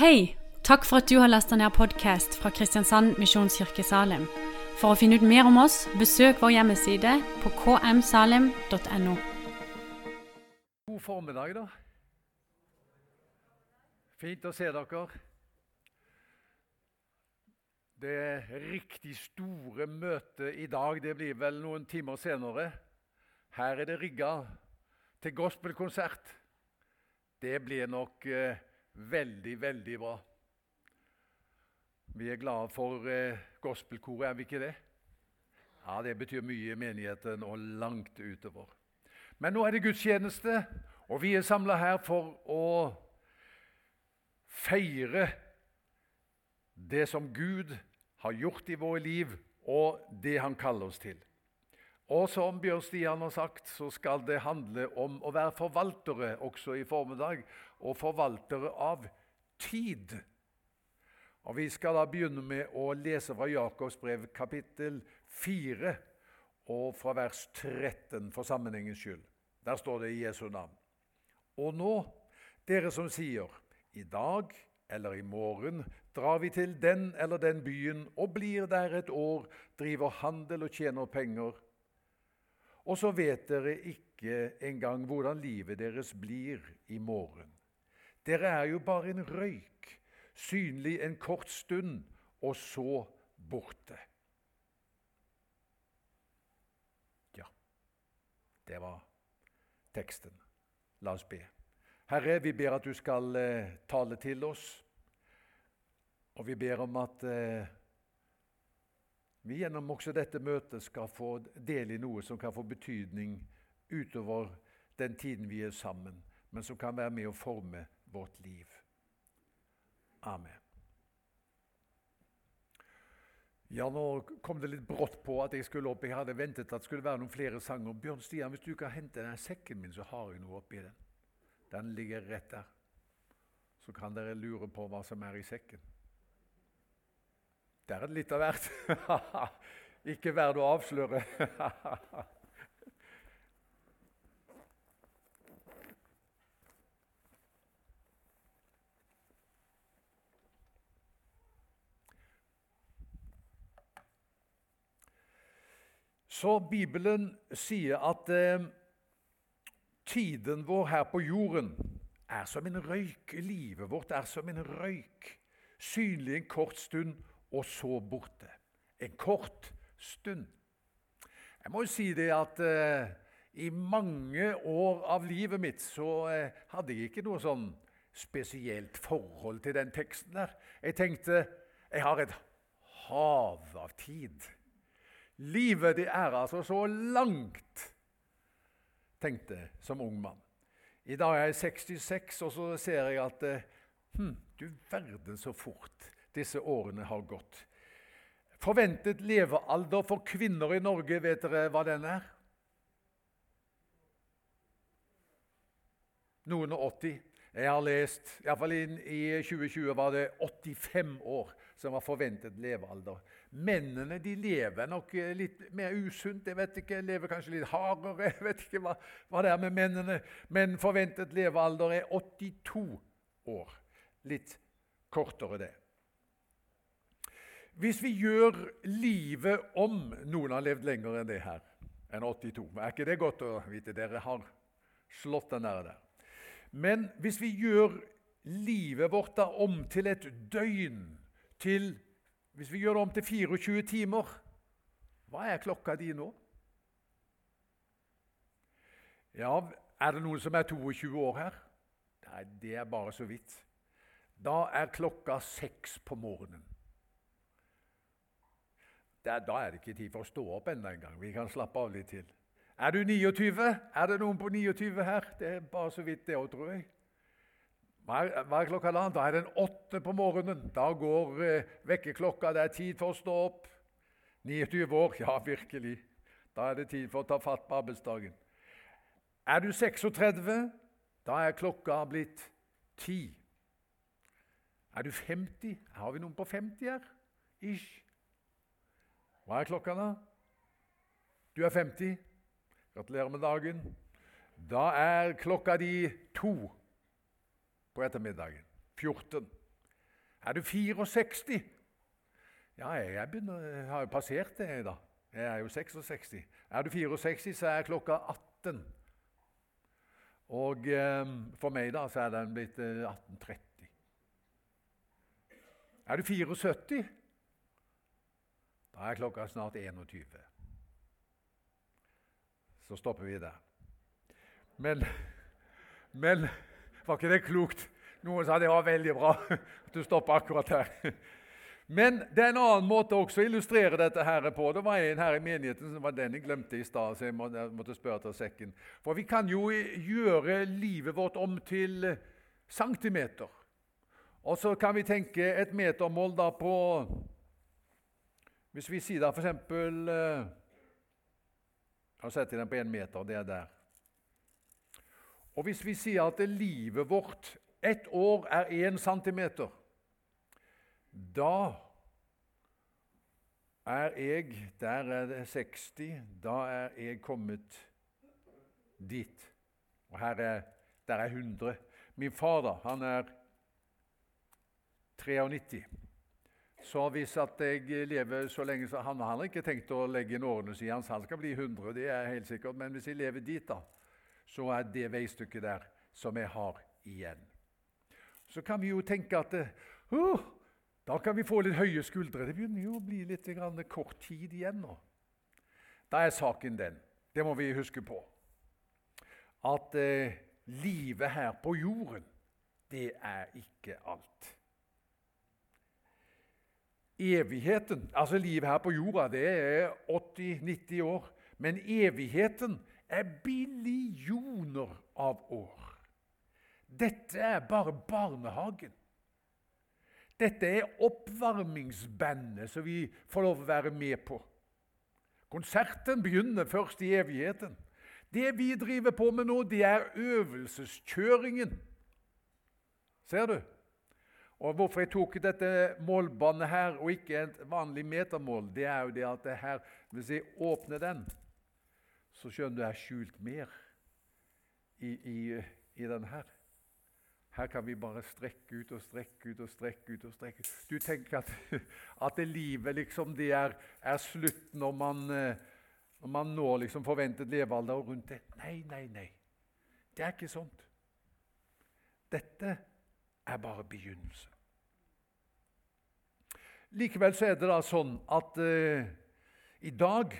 Hei! Takk for at du har lasta ned podkast fra Kristiansand Misjonskirke Salim. For å finne ut mer om oss, besøk vår hjemmeside på kmsalim.no. God formiddag, da. Fint å se dere. Det riktig store møtet i dag det blir vel noen timer senere. Her er det rigga til gospelkonsert. Det blir nok eh, veldig, veldig bra. Vi er glade for eh, gospelkoret, er vi ikke det? Ja, Det betyr mye i menigheten og langt utover. Men nå er det gudstjeneste, og vi er samla her for å feire det som Gud har gjort i våre liv, og det Han kaller oss til. Og som Bjørn Stian har sagt, så skal det handle om å være forvaltere også i formiddag. Og forvaltere av tid. Og Vi skal da begynne med å lese fra Jakobs brev kapittel 4 og fra vers 13 for sammenhengens skyld. Der står det i Jesu navn. Og nå, dere som sier, i dag eller i morgen drar vi til den eller den byen og blir der et år, driver handel og tjener penger og så vet dere ikke engang hvordan livet deres blir i morgen. Dere er jo bare en røyk, synlig en kort stund, og så borte. Ja, det var teksten. La oss be. Herre, vi ber at du skal eh, tale til oss, og vi ber om at eh, vi gjennom også dette møtet skal få del i noe som kan få betydning utover den tiden vi er sammen, men som kan være med å forme vårt liv. Amen. Ja, Nå kom det litt brått på at jeg skulle opp. Jeg hadde ventet at det skulle være noen flere sanger. Bjørn Stian, hvis du kan hente den sekken min, så har jeg noe oppi den. Den ligger rett der. Så kan dere lure på hva som er i sekken. Der er det litt av hvert. Ikke verd å avsløre. Så Bibelen sier at eh, tiden vår her på jorden er som en røyk. Livet vårt er som en røyk, synlig en kort stund og så borte. En kort stund. Jeg må jo si det at eh, i mange år av livet mitt så eh, hadde jeg ikke noe sånn spesielt forhold til den teksten der. Jeg tenkte jeg har et hav av tid. Livet det er altså så langt, tenkte jeg som ung mann. I dag er jeg 66, og så ser jeg at eh, hm, du verden så fort disse årene har gått. Forventet levealder for kvinner i Norge, vet dere hva den er? Noen og 80. Jeg har lest, iallfall i 2020 var det 85 år som var forventet levealder. Mennene de lever nok litt mer usunt. jeg vet ikke, lever kanskje litt hardere. Jeg vet ikke hva, hva det er med mennene. Men forventet levealder er 82 år. Litt kortere, det. Hvis vi gjør livet om Noen har levd lenger enn det her, enn 82. Er ikke det godt å vite? Dere har slått den der. Men hvis vi gjør livet vårt da om til et døgn, til, hvis vi gjør det om til 24 timer, hva er klokka di nå? Ja, er det noen som er 22 år her? Nei, det er bare så vidt. Da er klokka seks på morgenen. Da er det ikke tid for å stå opp enda en gang. Vi kan slappe av litt til. Er du 29? Er det noen på 29 her? Det er bare så vidt det òg, tror jeg. Hva er, klokka da? Da er den åtte på morgenen. Da går eh, vekkerklokka. Det er tid for å stå opp. 29 år? Ja, virkelig. Da er det tid for å ta fatt på arbeidsdagen. Er du 36? Da er klokka blitt 10. Er du 50? Har vi noen på 50 her? Ish. Hva er klokka, da? Du er 50. Gratulerer med dagen. Da er klokka di to på ettermiddagen. 14. Er du 64? Ja, jeg, begynner, jeg har jo passert det, da. Jeg er jo 66. Er du 64, så er klokka 18. Og eh, for meg da, så er den blitt eh, 18.30. Er du 74, da er klokka snart 21. Så stopper vi der. Men, men var ikke det klokt? Noen sa det var veldig bra at du stopper akkurat her. Men det er en annen måte også å illustrere dette her på. Det var en her i menigheten som var den jeg glemte i stad, så jeg måtte spørre til sekken. For vi kan jo gjøre livet vårt om til centimeter. Og så kan vi tenke et metermål da på Hvis vi sier da f.eks. Jeg setter sett den på én meter. Det er der. Og hvis vi sier at livet vårt, ett år, er én centimeter da er jeg Der er det 60. Da er jeg kommet dit. Og her er, der er 100. Min far da, han er 93. Så hvis jeg lever så lenge så Han har ikke tenkt å legge inn årene sine. Han skal bli 100, det er helt sikkert. Men hvis jeg lever dit, da, så er det veistykket der som jeg har igjen. Så kan vi jo tenke at uh, da kan vi få litt høye skuldre. Det begynner jo å bli litt kort tid igjen nå. Da er saken den, det må vi huske på, at uh, livet her på jorden, det er ikke alt. Evigheten, altså livet her på jorda, det er 80-90 år. Men evigheten er billioner av år. Dette er bare barnehagen. Dette er oppvarmingsbandet som vi får lov å være med på. Konserten begynner først i evigheten. Det vi driver på med nå, det er øvelseskjøringen. Ser du? Og Hvorfor jeg tok dette målbåndet her og ikke et vanlig metermål, det er jo det at det her, hvis jeg åpner den, så skjønner du det er skjult mer i, i, i den her. Her kan vi bare strekke ut og strekke ut og strekke ut. og strekke ut. Du tenker at, at det livet liksom det er, er slutt når man, eh, når man når liksom forventet levealder og rundt det. Nei, nei, nei. Det er ikke sånt. Dette er bare begynnelse. Likevel så er det da sånn at eh, i dag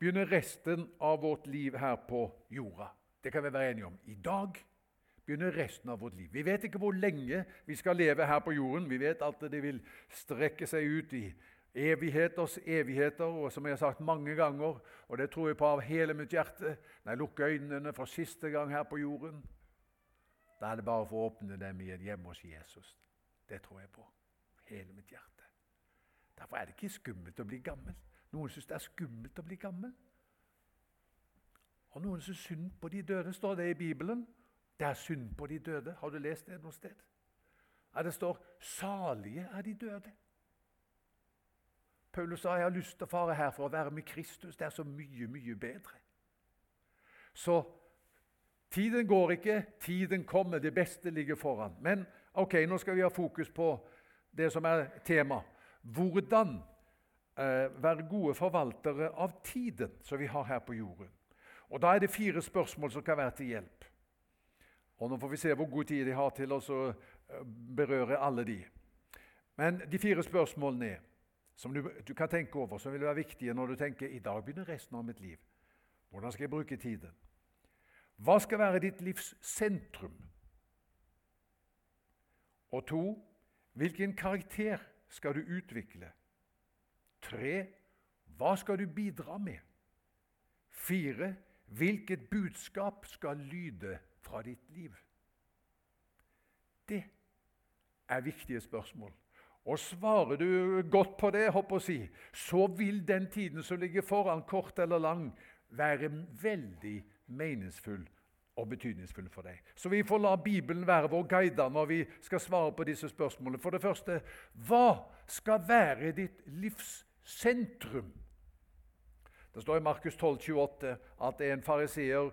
begynner resten av vårt liv her på jorda. Det kan vi være enige om. I dag begynner resten av vårt liv. Vi vet ikke hvor lenge vi skal leve her på jorden. Vi vet at det vil strekke seg ut i evigheters evigheter, og som jeg har sagt mange ganger, og det tror jeg på av hele mitt hjerte Når jeg lukker øynene for siste gang her på jorden, da er det bare for å åpne dem igjen hjemme hos Jesus. Det tror jeg på. Hele mitt hjerte. Derfor er det ikke skummelt å bli gammel. Noen syns det er skummelt å bli gammel. Og noen syns synd på de døde, står det i Bibelen. Det er synd på de døde. Har du lest det noe sted? Ja, det står 'salige er de døde'. Paulus sa 'jeg har lyst til å fare her for å være med Kristus'. Det er så mye, mye bedre. Så tiden går ikke, tiden kommer. Det beste ligger foran. Men ok, nå skal vi ha fokus på det som er tema. Hvordan eh, være gode forvaltere av tiden som vi har her på jorden. Og Da er det fire spørsmål som kan være til hjelp. Og Nå får vi se hvor god tid de har til å eh, berøre alle de. Men de fire spørsmålene er, som du, du, kan tenke over, som vil være viktige når du tenker i dag begynner resten av mitt liv. Hvordan skal jeg bruke tiden? Hva skal være ditt livs sentrum? Og to, hvilken karakter skal du utvikle? Tre, hva skal du bidra med? Fire, hvilket budskap skal lyde fra ditt liv? Det er viktige spørsmål. Og Svarer du godt på det, håper å si, så vil den tiden som ligger foran, kort eller lang, være veldig meningsfull og betydningsfull for deg. Så vi får la Bibelen være vår guide når vi skal svare på disse spørsmålene. For det første hva skal være ditt livs sentrum? Det står i Markus 12, 28 at en fariseer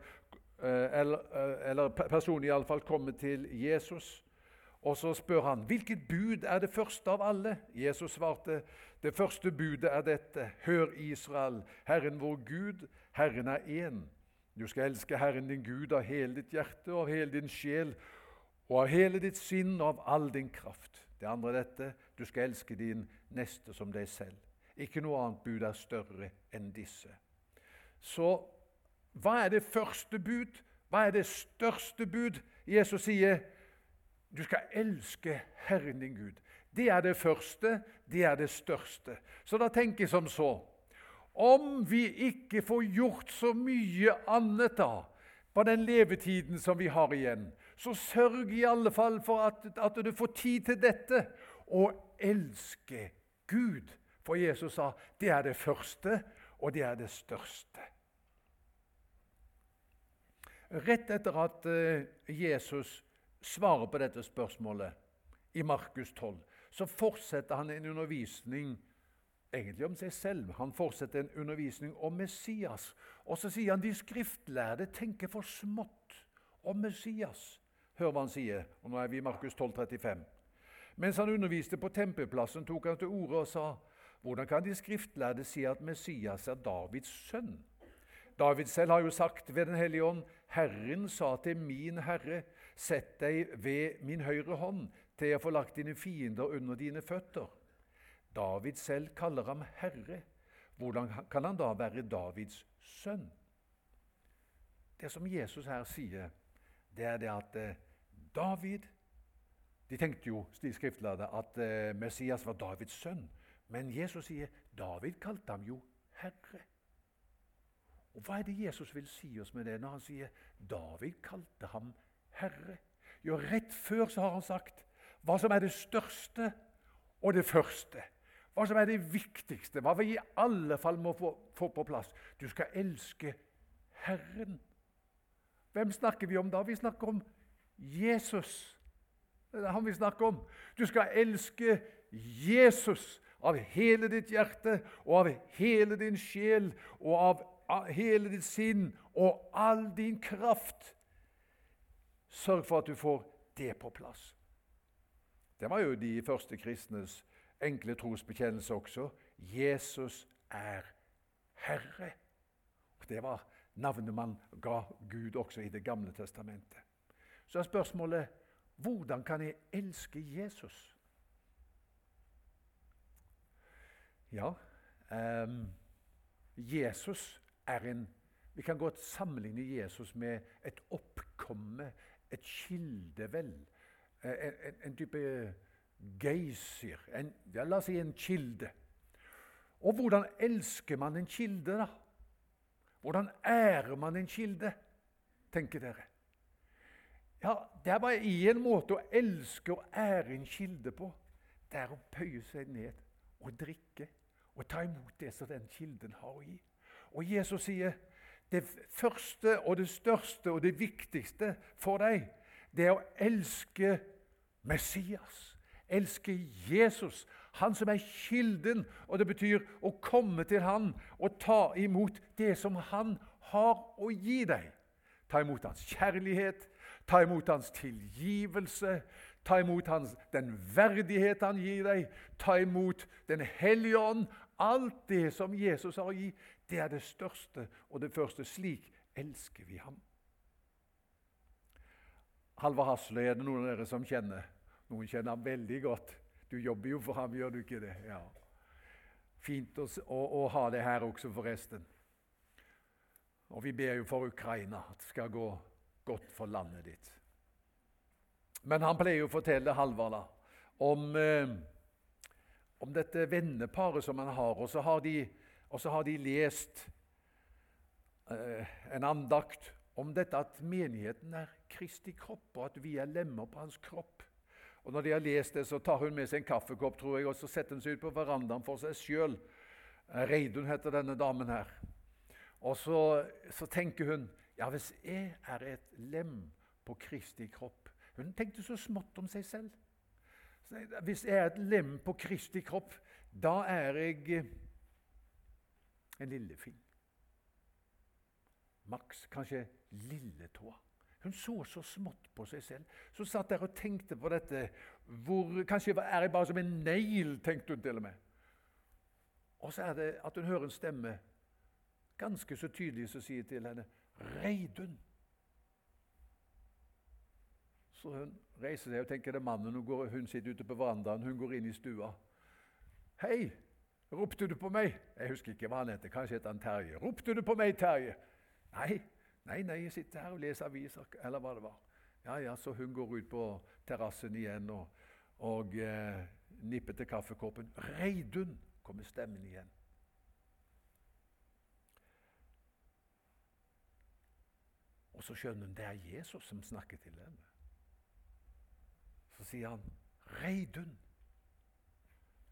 Eh, eller, eh, eller person iallfall, kommer til Jesus. Og så spør han hvilket bud er det første av alle. Jesus svarte det første budet er dette. Hør, Israel, Herren vår Gud, Herren er én. Du skal elske Herren din Gud av hele ditt hjerte og av hele din sjel og av hele ditt sinn og av all din kraft. Det andre er dette. Du skal elske din neste som deg selv. Ikke noe annet bud er større enn disse. Så hva er det første bud? Hva er det største bud? Jesus sier du skal elske Herren din Gud. Det er det første, det er det største. Så da tenker jeg som så Om vi ikke får gjort så mye annet da, på den levetiden som vi har igjen, så sørg i alle fall for at, at du får tid til dette. Å elske Gud. For Jesus sa det er det første, og det er det største. Rett etter at eh, Jesus svarer på dette spørsmålet i Markus 12, så fortsetter han en undervisning egentlig om seg selv. Han fortsetter en undervisning om Messias. Og så sier han de skriftlærde tenker for smått om Messias. Hør hva han sier. og Nå er vi i Markus 12, 35. Mens han underviste på tempelplassen, tok han til orde og sa:" Hvordan kan de skriftlærde si at Messias er Davids sønn? David selv har jo sagt ved Den hellige ånd:" Herren sa til min Herre:" Sett deg ved min høyre hånd til jeg får lagt dine fiender under dine føtter. David selv kaller ham herre. Hvordan kan han da være Davids sønn? Det som Jesus her sier, det er det at eh, David De tenkte jo, de skriftlærde, at eh, Messias var Davids sønn. Men Jesus sier David kalte ham jo herre. Og Hva er det Jesus vil si oss med det når han sier David kalte ham herre? Jo, rett før så har han sagt hva som er det største og det første. Hva som er det viktigste, hva vi i alle fall må få, få på plass. Du skal elske Herren. Hvem snakker vi om da? Vi snakker om Jesus. Det er han vi snakker om. Du skal elske Jesus av hele ditt hjerte og av hele din sjel og av hele ditt sinn og all din kraft. Sørg for at du får det på plass. Det var jo de første kristnes enkle trosbekjennelse også. Jesus er Herre. Det var navnet man ga Gud også i Det gamle testamentet. Så er spørsmålet hvordan kan jeg elske Jesus? Ja, um, Jesus er en Vi kan godt sammenligne Jesus med et oppkomme et kildevel. En, en, en type geysir. En, ja, la oss si en kilde. Og hvordan elsker man en kilde, da? Hvordan ærer man en kilde, tenker dere? Ja, Det er bare én måte å elske og ære en kilde på. Det er å bøye seg ned og drikke og ta imot det som den kilden har å gi. Og Jesus sier det første og det største og det viktigste for deg, det er å elske Messias. Elske Jesus, han som er kilden. Og det betyr å komme til han og ta imot det som han har å gi deg. Ta imot hans kjærlighet, ta imot hans tilgivelse, ta imot hans, den verdighet han gir deg, ta imot Den hellige ånd. Alt det som Jesus har å gi, det er det største og det første. Slik elsker vi ham. Halvard Hasle er det noen av dere som kjenner. Noen kjenner ham veldig godt. Du jobber jo for ham, gjør du ikke det? Ja. Fint å, å, å ha det her også, forresten. Og vi ber jo for Ukraina, at det skal gå godt for landet ditt. Men han pleier jo å fortelle Halvard om, eh, om dette venneparet som han har. Og så har de så har de lest eh, en andakt om dette at menigheten er Kristi kropp, og at vi er lemmer på hans kropp. Og Når de har lest det, så tar hun med seg en kaffekopp tror jeg, og så setter hun seg ut på verandaen for seg sjøl. Eh, Reidun heter denne damen her. Og så, så, tenker hun ja, hvis jeg er et lem på Kristi kropp Hun tenkte så smått om seg selv. Hvis jeg er et lem på Kristi kropp, da er jeg en lillefing. Maks kanskje lilletåa. Hun så så smått på seg selv. Så satt der og tenkte på dette. Hvor, kanskje er jeg bare som en negl, tenkte hun til og med. Og så er det at hun hører en stemme ganske så tydelig som sier til henne 'Reidun'. Så hun reiser seg og tenker det er mannen. Hun, går, hun sitter ute på verandaen, hun går inn i stua. 'Hei, ropte du på meg?' Jeg husker ikke hva han heter. Kanskje heter han Terje. 'Ropte du på meg, Terje?' Nei, nei, nei, jeg sitter her og leser aviser, eller hva det var. Ja, ja, Så hun går ut på terrassen igjen og, og eh, nipper til kaffekoppen. 'Reidun', kommer stemmen igjen. Og så skjønner hun det er Jesus som snakker til henne. Så sier han, 'Reidun,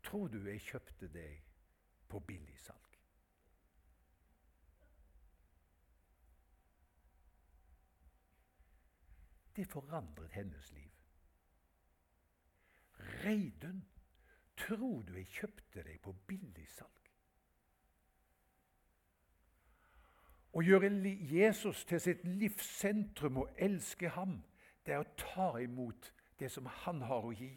tror du jeg kjøpte deg på billigsalg?' Det forandret hennes liv. Reidun, tror du jeg kjøpte deg på billigsalg? Å gjøre Jesus til sitt livssentrum og elske ham, det er å ta imot det som han har å gi.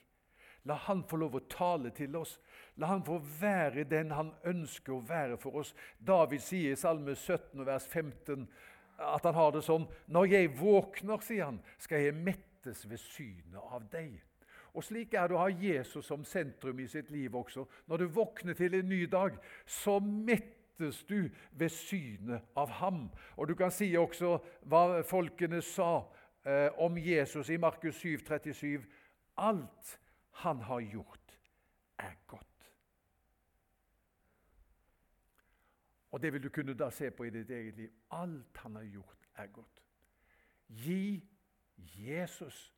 La han få lov å tale til oss. La han få være den han ønsker å være for oss. David sier i Salme 17, vers 15 at han har det sånn Når jeg våkner, sier han, skal jeg mettes ved synet av deg. Og Slik er det å ha Jesus som sentrum i sitt liv også. Når du våkner til en ny dag, så mettes du ved synet av ham. Og Du kan si også hva folkene sa eh, om Jesus i Markus 7, 37. Alt han har gjort, er godt. Og Det vil du kunne da se på i ditt eget liv. Alt han har gjort, er godt. Gi Jesus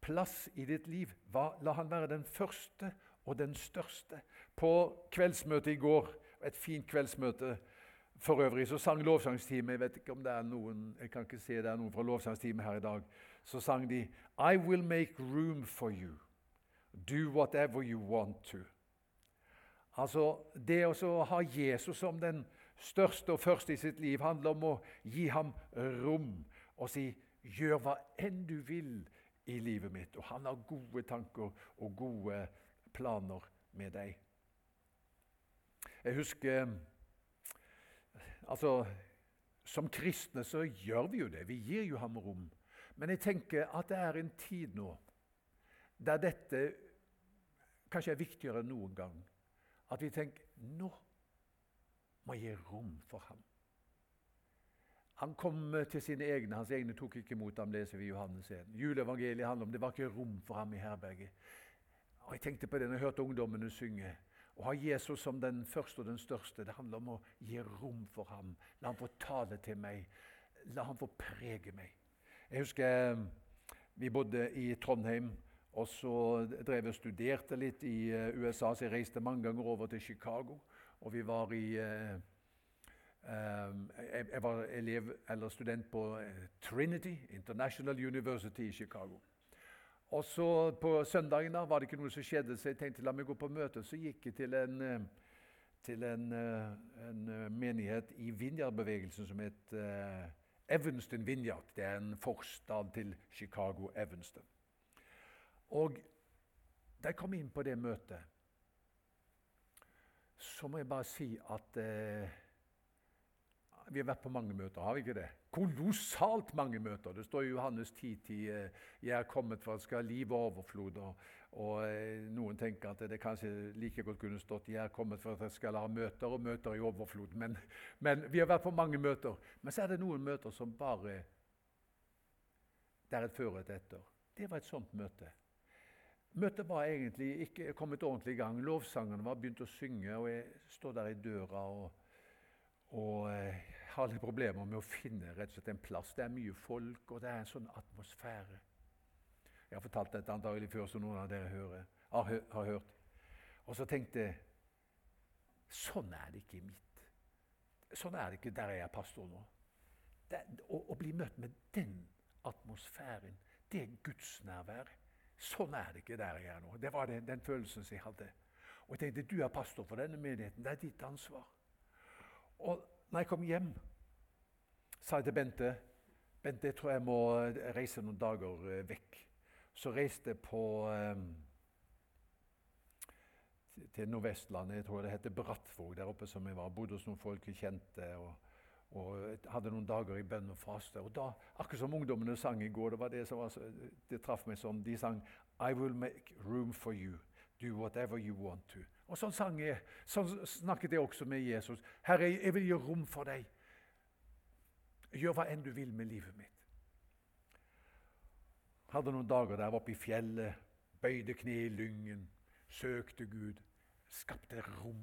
plass i ditt liv. La han være den første og den største. På kveldsmøtet i går et fint kveldsmøte. For øvrig så sang lovsangsteamet Jeg vet ikke om det er noen jeg kan ikke se det er noen fra lovsangsteamet her i dag. Så sang de I will make room for you. Do whatever you want to. Altså, Det å ha Jesus som den største og første i sitt liv handler om å gi ham rom og si 'gjør hva enn du vil i livet mitt'. Og han har gode tanker og gode planer med deg. Jeg husker Altså, som kristne så gjør vi jo det. Vi gir jo ham rom. Men jeg tenker at det er en tid nå der dette kanskje er viktigere enn noen gang. At vi tenker nå må jeg gi rom for ham. Han kom til sine egne, hans egne tok ikke imot ham, leser vi i Johannes 1. Juleevangeliet handler om det var ikke rom for ham i herberget. Og Jeg tenkte på det når jeg hørte ungdommene synge. Å ha Jesus som den første og den største, det handler om å gi rom for ham. La ham få tale til meg. La ham få prege meg. Jeg husker eh, vi bodde i Trondheim, og så drev jeg og studerte litt i eh, USA. Så jeg reiste mange ganger over til Chicago, og vi var i eh, jeg var elev eller student på Trinity International University i Chicago. Og så På søndagen da var det ikke noe som skjedde, så jeg tenkte la meg gå på møte. Så gikk jeg til en, eh, til en, eh, en eh, menighet i Vinjar-bevegelsen som het uh, Evanston Vinjard. Det er en forstad til Chicago, Evanston. Og da jeg kom inn på det møtet, så må jeg bare si at eh, vi har vært på mange møter, har vi ikke det? Kolossalt mange møter. Det står i Johannes 10.10 10, 'Jeg er kommet for at skal ha liv og overflod'. Og, og, eh, Noen tenker at det kanskje like godt kunne stått 'Jeg er kommet for at jeg skal ha møter og møter i overflod'. Men, men vi har vært på mange møter. Men så er det noen møter som bare Det er et før og et etter. Det var et sånt møte. Møtet var egentlig ikke kommet ordentlig i gang. Lovsangerne var begynt å synge, og jeg står der i døra og, og eh, har litt problemer med å finne rett og slett en plass. Det er mye folk, og det er en sånn atmosfære. Jeg har fortalt dette antagelig før, så noen av dere hører, har, har, hørt. Og så tenkte jeg sånn er det ikke i mitt. Sånn er det ikke der jeg er pastor nå. Det, å, å, bli møtt med den atmosfæren, det er gudsnærvær. Sånn er det ikke der jeg er nå. Det var den, den følelsen jeg hadde. Og jeg tenkte du er pastor for denne menigheten. Det er ditt ansvar. Og når jeg kom hjem, sa jeg til Bente Bente, jeg tror jeg må reise noen dager eh, vekk. Så reiste jeg på um, til Nordvestlandet. Jeg tror det heter Brattvåg der oppe som jeg var. Bodde hos noen folk jeg kjente. og, og hadde noen dager i bønn og faste. Og da, Akkurat som ungdommene sang i går, det var det som var, det traff meg sånn. De sang I will make room for you. Do whatever you want to. Og sånn, sang jeg, sånn snakket jeg også med Jesus. Herre, jeg vil gjøre rom for deg. Gjør hva enn du vil med livet mitt. Hadde noen dager der oppe i fjellet, bøyde kne i lyngen, søkte Gud, skapte rom,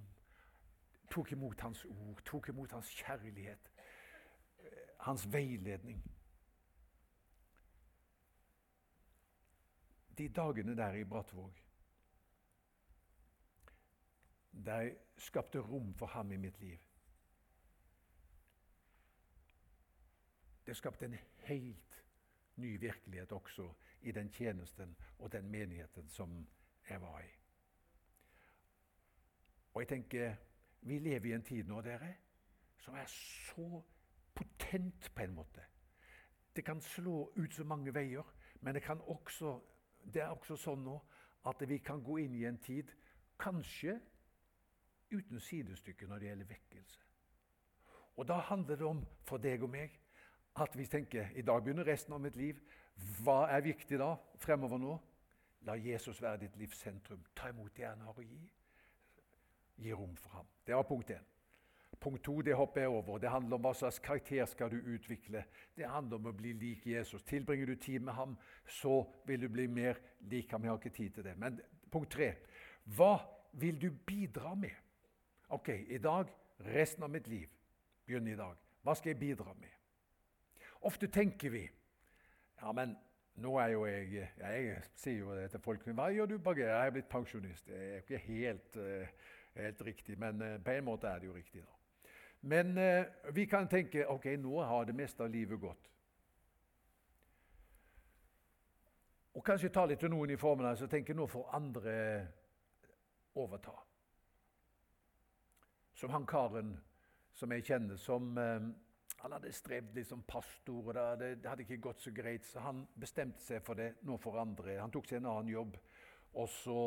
tok imot Hans ord, tok imot Hans kjærlighet, Hans veiledning. De dagene der i Brattvåg de skapte rom for ham i mitt liv. Det skapte en helt ny virkelighet også i den tjenesten og den menigheten som jeg var i. Og jeg tenker vi lever i en tid nå, dere, som er så potent på en måte. Det kan slå ut så mange veier, men det, også, det er også sånn nå at vi kan gå inn i en tid kanskje uten sidestykke når det gjelder vekkelse. Og Da handler det om for deg og meg at vi tenker i dag begynner resten av mitt liv. Hva er viktig da fremover nå? La Jesus være ditt livs sentrum. Ta imot det han har å gi. Gi rom for ham. Det var punkt én. Punkt to det hopper jeg over. Det handler om hva slags karakter skal du utvikle. Det handler om å bli lik Jesus. Tilbringer du tid med ham, så vil du bli mer lik ham. Jeg har ikke tid til det. Men punkt tre hva vil du bidra med? Ok, i dag, resten av mitt liv, begynner i dag. Hva skal jeg bidra med? Ofte tenker vi ja, men nå er jo jeg Jeg sier jo det til folk Hva gjør du, Bagge? Jeg er blitt pensjonist. Det er ikke helt, uh, helt riktig, men uh, på en måte er det jo riktig. da. Men eh, vi kan tenke ok, nå har det meste av livet gått. Og kanskje ta litt til noen i formene og tenke nå får andre overta. Som han karen som jeg kjenner, som eh, han hadde strevd litt som pastor, og det, det, hadde ikke gått så greit, så han bestemte seg for det nå for andre. Han tok seg en annen jobb, og så,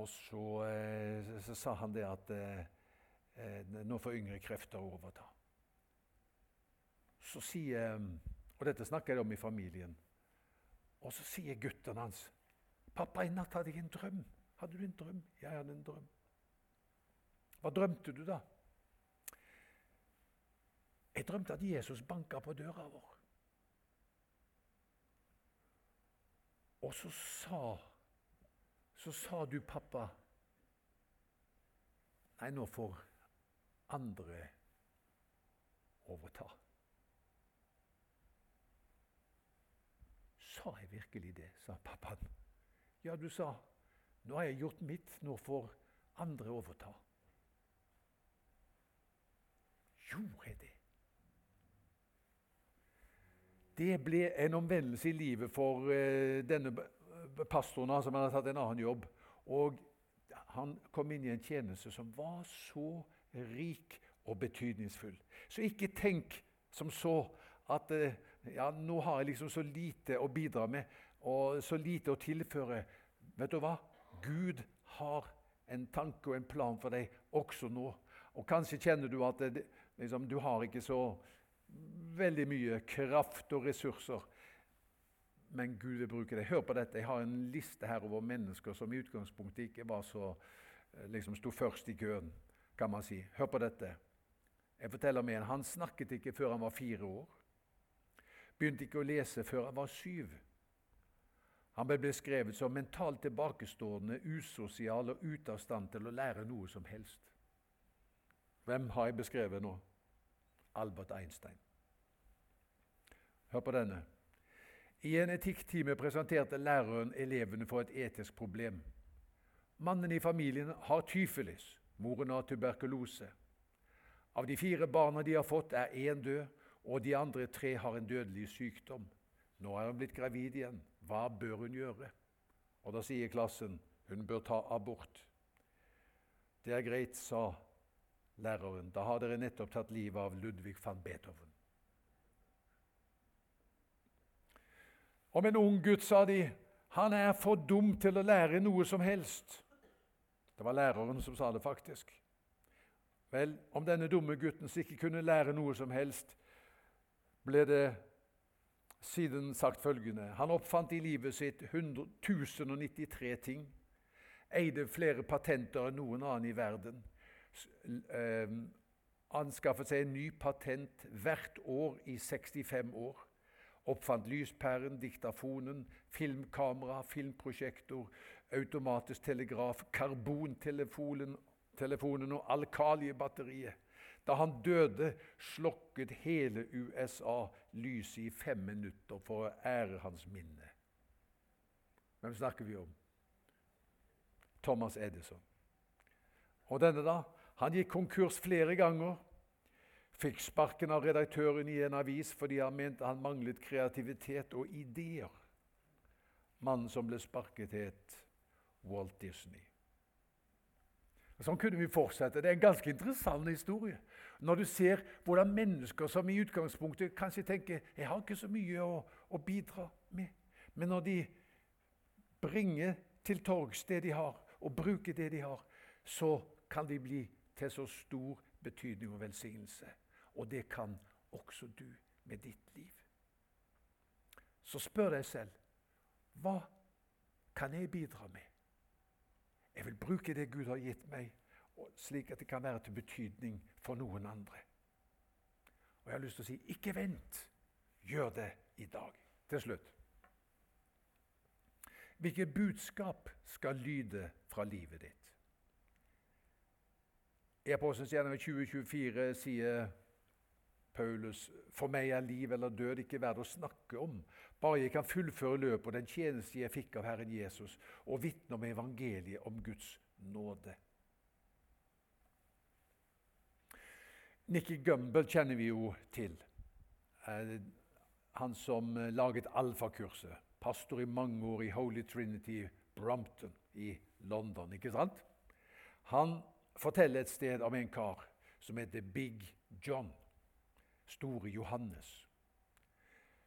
og så, eh, så sa han det at eh nå får yngre krefter overta. Så sier, Og dette snakker jeg om i familien. Og så sier guttene hans 'Pappa, i natt hadde jeg en drøm.' 'Hadde du en drøm?' 'Jeg hadde en drøm.' Hva drømte du da? Jeg drømte at Jesus banka på døra vår. Og så sa, så sa du, pappa Nei, nå får andre overta. Sa jeg virkelig det, sa pappaen. Ja, du sa nå har jeg gjort mitt, nå får andre overta. Gjorde jeg det? Det ble en omvendelse i livet for uh, denne pastoren som hadde tatt en annen jobb. Og han kom inn i en tjeneste som var så rik og betydningsfull. Så ikke tenk som så at uh, ja, nå har jeg liksom så lite å bidra med og så lite å tilføre. Vet du hva? Gud har en tanke og en plan for deg også nå. Og Kanskje kjenner du at det, liksom, du har ikke så veldig mye kraft og ressurser. Men Gud vil bruke det. Hør på dette. Jeg har en liste her over mennesker som i utgangspunktet ikke var så, eh, liksom sto først i køen, kan man si. Hør på dette. Jeg forteller meg en. Han snakket ikke før han var fire år. Begynte ikke å lese før han var syv. Han ble beskrevet som mentalt tilbakestående, usosial og ute av stand til å lære noe som helst. Hvem har jeg beskrevet nå? Albert Einstein. Hør på denne. I en etikktime presenterte læreren elevene for et etisk problem. Mannen i familien har tyfelis, moren har tuberkulose. Av de fire barna de har fått, er én død, og de andre tre har en dødelig sykdom. Nå er hun blitt gravid igjen. Hva bør hun gjøre? Og Da sier klassen hun bør ta abort. Det er greit, sa læreren. Da har dere nettopp tatt livet av Ludvig van Beethoven. Om en ung gutt sa de han er for dum til å lære noe som helst. Det var læreren som sa det, faktisk. Vel, om denne dumme gutten ikke kunne lære noe som helst, ble det siden sagt følgende Han oppfant i livet sitt 1093 ting, eide flere patenter enn noen annen i verden, eh, anskaffet seg en ny patent hvert år i 65 år. Oppfant lyspæren, diktafonen, filmkamera, filmprosjektor, automatisk telegraf, karbontelefonen telefonen og alkaliebatteriet. Da han døde, slokket hele USA lyset i fem minutter for å ære hans minne. Hvem snakker vi om? Thomas Edison. Og denne, da? Han gikk konkurs flere ganger. Fikk sparken av redaktøren i en avis fordi han mente han manglet kreativitet og ideer. Mannen som ble sparket, het Walt Disney. Sånn kunne vi fortsette. Det er en ganske interessant historie. Når du ser hvordan mennesker som i utgangspunktet kanskje tenker jeg har ikke så mye å, å bidra med, men når de bringer til torgs det de har, og bruker det de har, så kan de bli til så stor betydning og velsignelse. Og det kan også du med ditt liv. Så spør deg selv hva kan jeg bidra med? Jeg vil bruke det Gud har gitt meg, slik at det kan være til betydning for noen andre. Og Jeg har lyst til å si ikke vent. Gjør det i dag. Til slutt. Hvilket budskap skal lyde fra livet ditt? I Apostelens gjennom 2024 sier Paulus.: For meg er liv eller død ikke verdt å snakke om, bare jeg kan fullføre løpet og den tjeneste jeg fikk av Herren Jesus, og vitne om evangeliet om Guds nåde. Nikki Gumbel kjenner vi jo til. Eh, han som laget alfakurset. Pastor i mange år i Holy Trinity Brompton i London. ikke sant? Han forteller et sted om en kar som heter Big John. Store Johannes.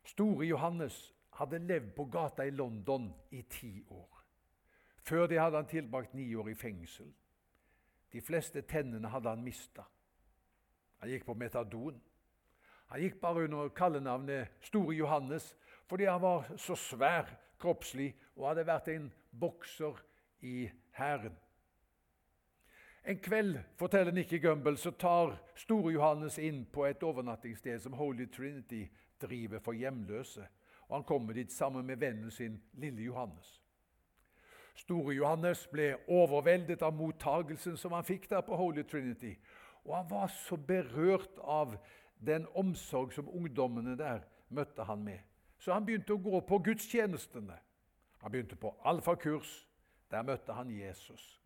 Store Johannes hadde levd på gata i London i ti år. Før det hadde han tilbrakt ni år i fengsel. De fleste tennene hadde han mista. Han gikk på metadon. Han gikk bare under kallenavnet Store Johannes fordi han var så svær kroppslig og hadde vært en bokser i hæren. En kveld, forteller Nikki Gumbel, så tar Store-Johannes inn på et overnattingssted som Holy Trinity driver for hjemløse. Og Han kommer dit sammen med vennen sin, lille Johannes. Store-Johannes ble overveldet av mottagelsen som han fikk der på Holy Trinity. Og han var så berørt av den omsorg som ungdommene der møtte han med. Så han begynte å gå på gudstjenestene. Han begynte på alfakurs. Der møtte han Jesus.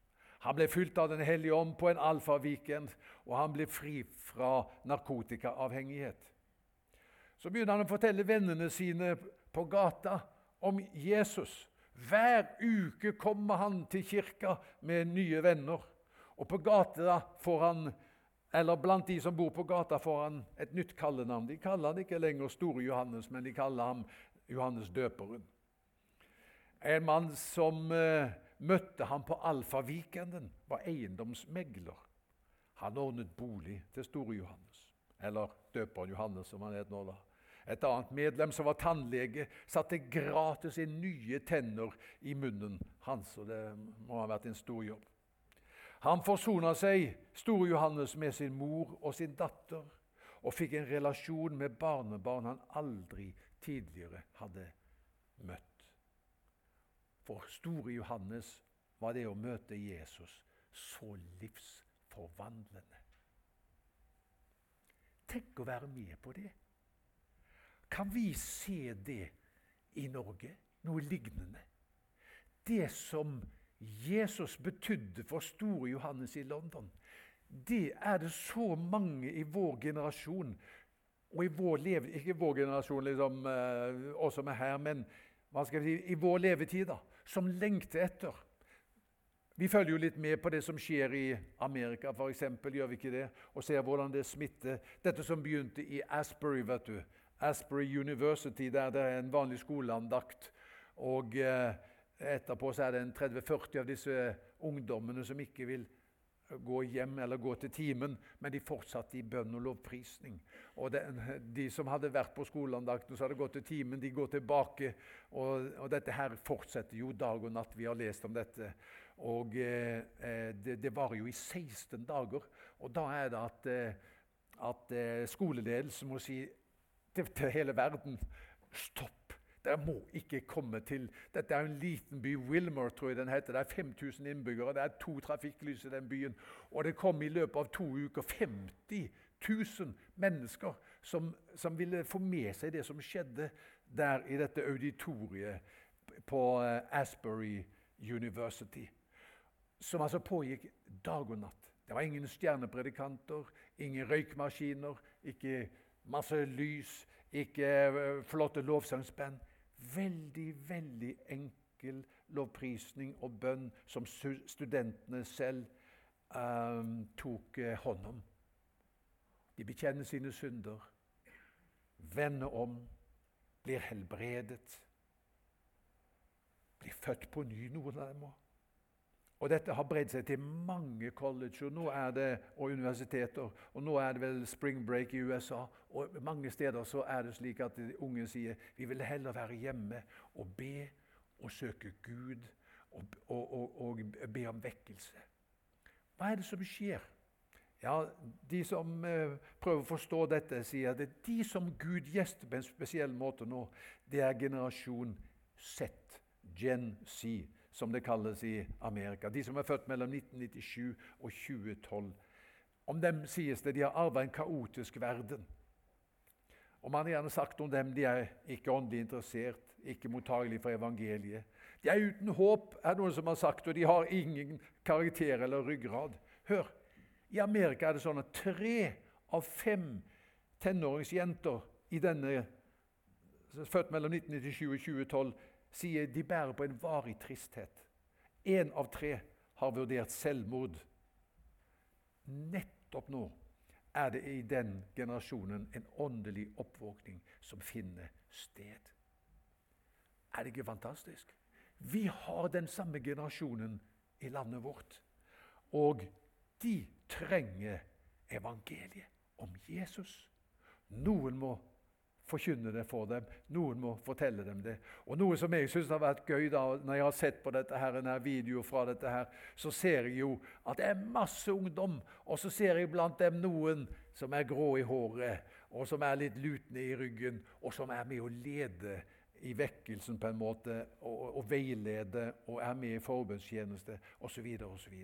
Han ble fylt av Den hellige ånd på en alfavikend, og han ble fri fra narkotikaavhengighet. Så begynner han å fortelle vennene sine på gata om Jesus. Hver uke kommer han til kirka med nye venner. Og på gata får han, eller blant de som bor på gata, får han et nytt kallenavn. De kaller han ikke lenger Store Johannes, men de kaller ham Johannes døperen. En mann som eh, møtte han på Alfavikenden, var eiendomsmegler. Han ordnet bolig til Store Johannes, eller døperen Johannes, som han het nå. da. Et annet medlem som var tannlege, satte gratis inn nye tenner i munnen hans. og Det må ha vært en stor jobb. Han forsona seg, Store Johannes, med sin mor og sin datter, og fikk en relasjon med barnebarn han aldri tidligere hadde møtt. For store Johannes var det å møte Jesus så livsforvandlende. Tenk å være med på det. Kan vi se det i Norge? Noe lignende. Det som Jesus betydde for store Johannes i London, det er det så mange i vår generasjon og i vår leve, Ikke vår generasjon, liksom, eh, oss som er her, men si, i vår levetid, da, som lengter etter. Vi følger jo litt med på det som skjer i Amerika, for eksempel, gjør vi ikke det? Og ser hvordan det smitter. Dette som begynte i Asbury, vet du. Asbury University, der det er en vanlig skoleandakt. Og eh, etterpå så er det en 30-40 av disse ungdommene som ikke vil gå hjem eller gå til timen, men de fortsatte i bønn og lovprisning. Og det, De som hadde vært på skoleandakten så hadde gått til timen, de går tilbake. Og, og, dette her fortsetter jo dag og natt. Vi har lest om dette. Og eh, eh det, det varer jo i 16 dager. Og da er det at, eh, at eh, skoleledelsen må si til, til hele verden stopp dere må ikke komme til Dette er en liten by, Wilmer, tror jeg den heter. Det er 5000 innbyggere. Det er to trafikklys i den byen. Og det kom i løpet av to uker 50 000 mennesker som, som ville få med seg det som skjedde der i dette auditoriet på uh, Asbury University. Som altså pågikk dag og natt. Det var ingen stjernepredikanter, ingen røykmaskiner, ikke masse lys, ikke uh, flotte lovsangsband veldig, veldig enkel lovprisning og bønn som studentene selv um, tok eh, hånd om. De bekjenner sine synder, vender om, blir helbredet, blir født på ny, noen av dem òg. Og Dette har bredd seg til mange college og, nå er det, og universiteter. Og nå er det vel spring break i USA. Og mange steder så er det slik at unge sier vi vil heller være hjemme og be og søke Gud og, og, og be om vekkelse. Hva er det som skjer? Ja, De som eh, prøver å forstå dette, sier at det er de som Gud gjester på en spesiell måte nå, det er generasjon Z, Gen Z som det kalles i Amerika. De som er født mellom 1997 og 2012. Om dem sies det de har arva en kaotisk verden. Og Man har gjerne sagt om dem de er ikke åndelig interessert, ikke mottagelige for evangeliet. De er uten håp, er noen som har sagt, og de har ingen karakter eller ryggrad. Hør, i Amerika er det sånn at tre av fem tenåringsjenter i denne, født mellom 1997 og 2012 sier de bærer på en varig tristhet. Én av tre har vurdert selvmord. Nettopp nå er det i den generasjonen en åndelig oppvåkning som finner sted. Er det ikke fantastisk? Vi har den samme generasjonen i landet vårt. Og de trenger evangeliet om Jesus. Noen må forkynne det for dem. Noen må fortelle dem det. Og Noe som jeg syns har vært gøy da, når jeg har sett på dette her, denne video fra dette, her, så ser jeg jo at det er masse ungdom. Og så ser jeg blant dem noen som er grå i håret, og som er litt lutne i ryggen, og som er med å lede i vekkelsen på en måte, og, og veilede og er med i forbundstjeneste osv. osv.